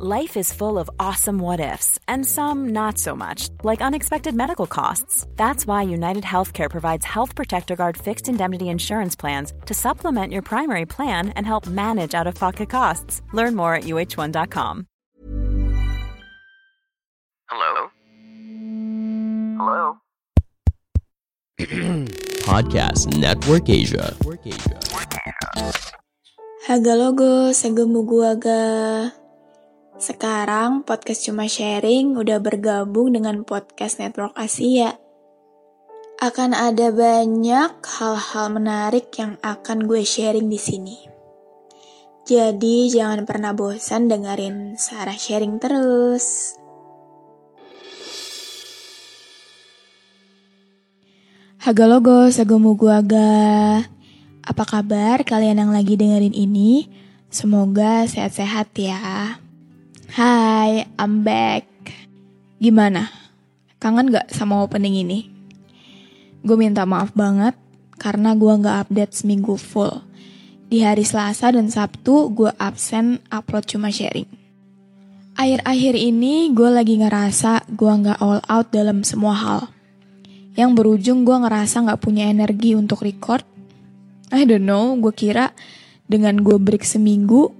Life is full of awesome what ifs, and some not so much, like unexpected medical costs. That's why United Healthcare provides Health Protector Guard fixed indemnity insurance plans to supplement your primary plan and help manage out of pocket costs. Learn more at uh1.com. Hello? Hello? Podcast Network Asia. Haga logo, segemu gua ga. Sekarang podcast cuma sharing udah bergabung dengan podcast Network Asia. Akan ada banyak hal-hal menarik yang akan gue sharing di sini. Jadi jangan pernah bosan dengerin Sarah sharing terus. Haga logo. Apa kabar kalian yang lagi dengerin ini? Semoga sehat-sehat ya. Hai, I'm back. Gimana? Kangen gak sama opening ini? Gue minta maaf banget karena gue gak update seminggu full. Di hari Selasa dan Sabtu gue absen upload cuma sharing. Akhir-akhir ini gue lagi ngerasa gue gak all out dalam semua hal. Yang berujung gue ngerasa gak punya energi untuk record. I don't know, gue kira dengan gue break seminggu,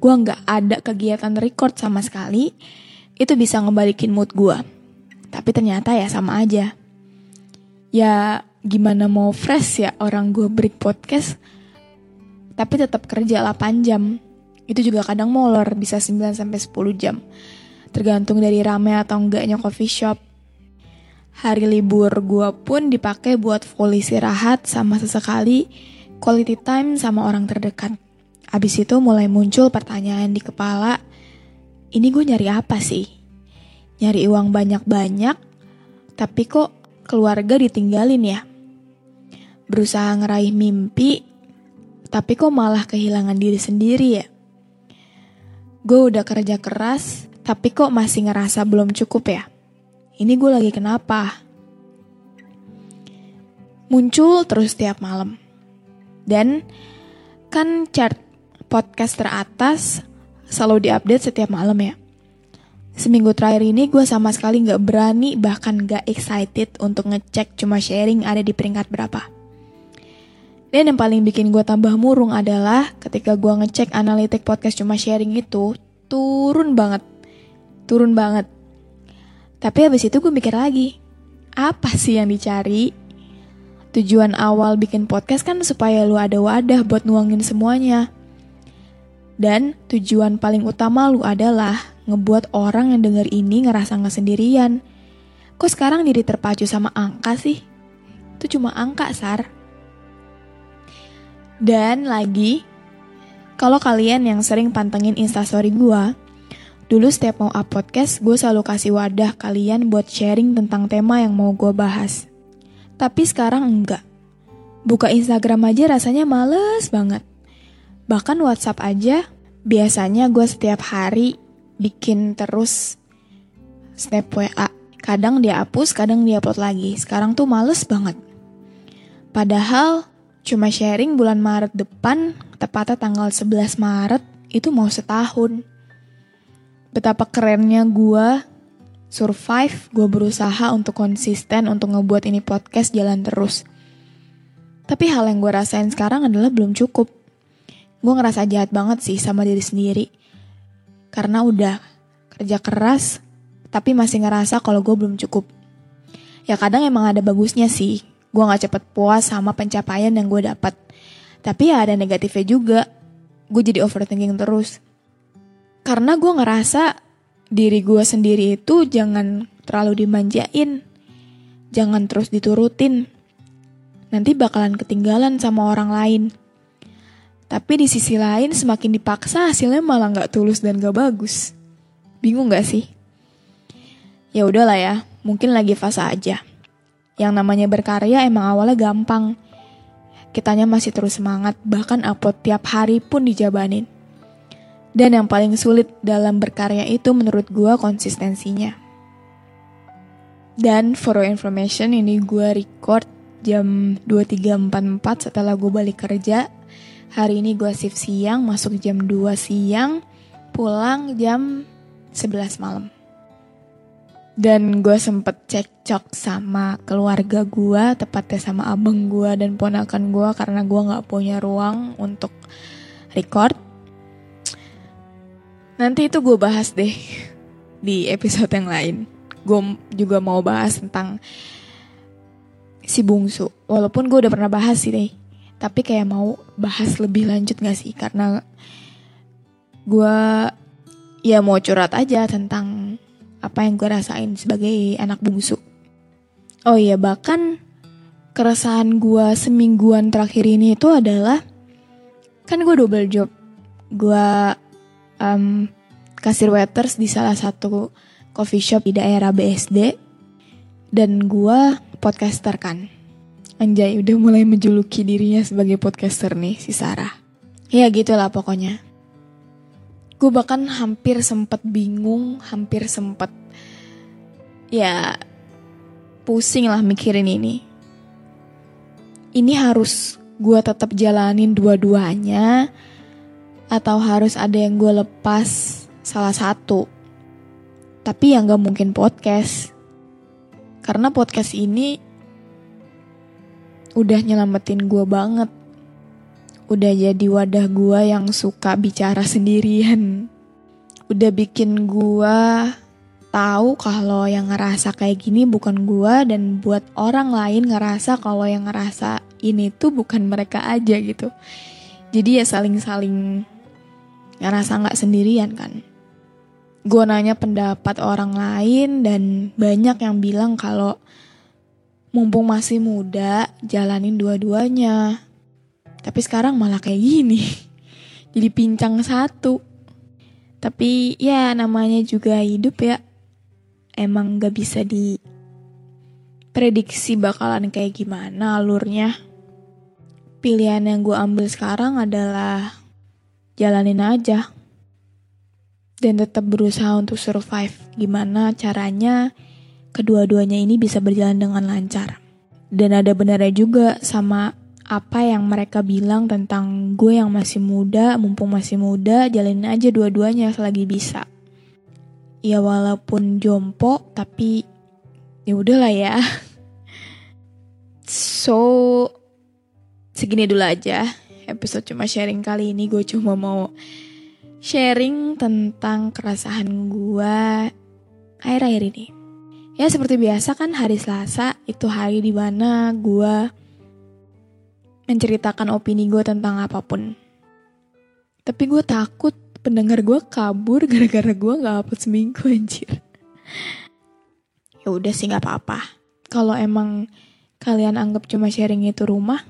gue nggak ada kegiatan record sama sekali, itu bisa ngebalikin mood gue. Tapi ternyata ya sama aja. Ya gimana mau fresh ya orang gue break podcast, tapi tetap kerja 8 jam. Itu juga kadang molor, bisa 9 sampai 10 jam. Tergantung dari rame atau enggaknya coffee shop. Hari libur gue pun dipakai buat full istirahat sama sesekali quality time sama orang terdekat. Abis itu mulai muncul pertanyaan di kepala, ini gue nyari apa sih? Nyari uang banyak-banyak, tapi kok keluarga ditinggalin ya? Berusaha ngeraih mimpi, tapi kok malah kehilangan diri sendiri ya? Gue udah kerja keras, tapi kok masih ngerasa belum cukup ya? Ini gue lagi kenapa? Muncul terus tiap malam. Dan kan chart podcast teratas selalu diupdate setiap malam ya. Seminggu terakhir ini gue sama sekali gak berani bahkan gak excited untuk ngecek cuma sharing ada di peringkat berapa. Dan yang paling bikin gue tambah murung adalah ketika gue ngecek analitik podcast cuma sharing itu turun banget. Turun banget. Tapi habis itu gue mikir lagi, apa sih yang dicari? Tujuan awal bikin podcast kan supaya lu ada wadah buat nuangin semuanya. Dan tujuan paling utama lu adalah ngebuat orang yang denger ini ngerasa gak sendirian. Kok sekarang diri terpacu sama angka sih? Itu cuma angka, Sar. Dan lagi, kalau kalian yang sering pantengin instastory gue, dulu setiap mau up podcast, gue selalu kasih wadah kalian buat sharing tentang tema yang mau gue bahas. Tapi sekarang enggak. Buka Instagram aja rasanya males banget. Bahkan WhatsApp aja, biasanya gue setiap hari bikin terus snap WA. Kadang dia hapus, kadang dia upload lagi. Sekarang tuh males banget. Padahal cuma sharing bulan Maret depan, tepatnya tanggal 11 Maret, itu mau setahun. Betapa kerennya gue survive, gue berusaha untuk konsisten untuk ngebuat ini podcast jalan terus. Tapi hal yang gue rasain sekarang adalah belum cukup gue ngerasa jahat banget sih sama diri sendiri. Karena udah kerja keras, tapi masih ngerasa kalau gue belum cukup. Ya kadang emang ada bagusnya sih, gue gak cepet puas sama pencapaian yang gue dapat. Tapi ya ada negatifnya juga, gue jadi overthinking terus. Karena gue ngerasa diri gue sendiri itu jangan terlalu dimanjain, jangan terus diturutin. Nanti bakalan ketinggalan sama orang lain. Tapi di sisi lain semakin dipaksa hasilnya malah nggak tulus dan gak bagus. Bingung gak sih? Ya udahlah ya, mungkin lagi fase aja. Yang namanya berkarya emang awalnya gampang. Kitanya masih terus semangat, bahkan upload tiap hari pun dijabanin. Dan yang paling sulit dalam berkarya itu menurut gue konsistensinya. Dan for information ini gue record jam 23.44 setelah gue balik kerja Hari ini gue shift siang, masuk jam 2 siang, pulang jam 11 malam. Dan gue sempet cekcok sama keluarga gue, tepatnya sama abang gue dan ponakan gue karena gue gak punya ruang untuk record. Nanti itu gue bahas deh di episode yang lain. Gue juga mau bahas tentang si bungsu. Walaupun gue udah pernah bahas sih deh. Tapi kayak mau bahas lebih lanjut gak sih? Karena gue ya mau curhat aja tentang apa yang gue rasain sebagai anak bungsu. Oh iya, bahkan keresahan gue semingguan terakhir ini itu adalah kan gue double job. Gue um, kasir waiters di salah satu coffee shop di daerah BSD dan gue podcaster kan. Anjay udah mulai menjuluki dirinya sebagai podcaster nih si Sarah. Ya gitulah pokoknya gue bahkan hampir sempet bingung, hampir sempet ya pusing lah mikirin ini. Ini harus gue tetap jalanin dua-duanya atau harus ada yang gue lepas salah satu. Tapi yang gak mungkin podcast. Karena podcast ini udah nyelamatin gue banget udah jadi wadah gua yang suka bicara sendirian. Udah bikin gua tahu kalau yang ngerasa kayak gini bukan gua dan buat orang lain ngerasa kalau yang ngerasa ini tuh bukan mereka aja gitu. Jadi ya saling-saling ngerasa nggak sendirian kan. Gue nanya pendapat orang lain dan banyak yang bilang kalau mumpung masih muda jalanin dua-duanya tapi sekarang malah kayak gini. Jadi pincang satu. Tapi ya namanya juga hidup ya. Emang gak bisa di prediksi bakalan kayak gimana alurnya. Pilihan yang gue ambil sekarang adalah jalanin aja. Dan tetap berusaha untuk survive. Gimana caranya kedua-duanya ini bisa berjalan dengan lancar. Dan ada benarnya juga sama apa yang mereka bilang tentang gue yang masih muda, mumpung masih muda, jalanin aja dua-duanya selagi bisa. Ya walaupun jompo, tapi ya udahlah ya. So, segini dulu aja episode cuma sharing kali ini gue cuma mau sharing tentang keresahan gue akhir-akhir ini. Ya seperti biasa kan hari Selasa itu hari di mana gue menceritakan opini gue tentang apa pun. Tapi gue takut pendengar gue kabur gara-gara gue gak upload seminggu anjir. ya udah sih gak apa-apa. Kalau emang kalian anggap cuma sharing itu rumah,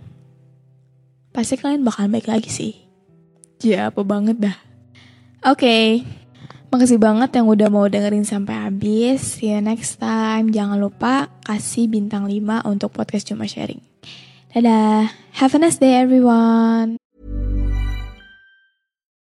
pasti kalian bakal baik lagi sih. Ya apa banget dah. Oke, okay. Makasih banget yang udah mau dengerin sampai habis. See you next time. Jangan lupa kasih bintang 5 untuk podcast cuma sharing. Dadah. Have a nice day, everyone.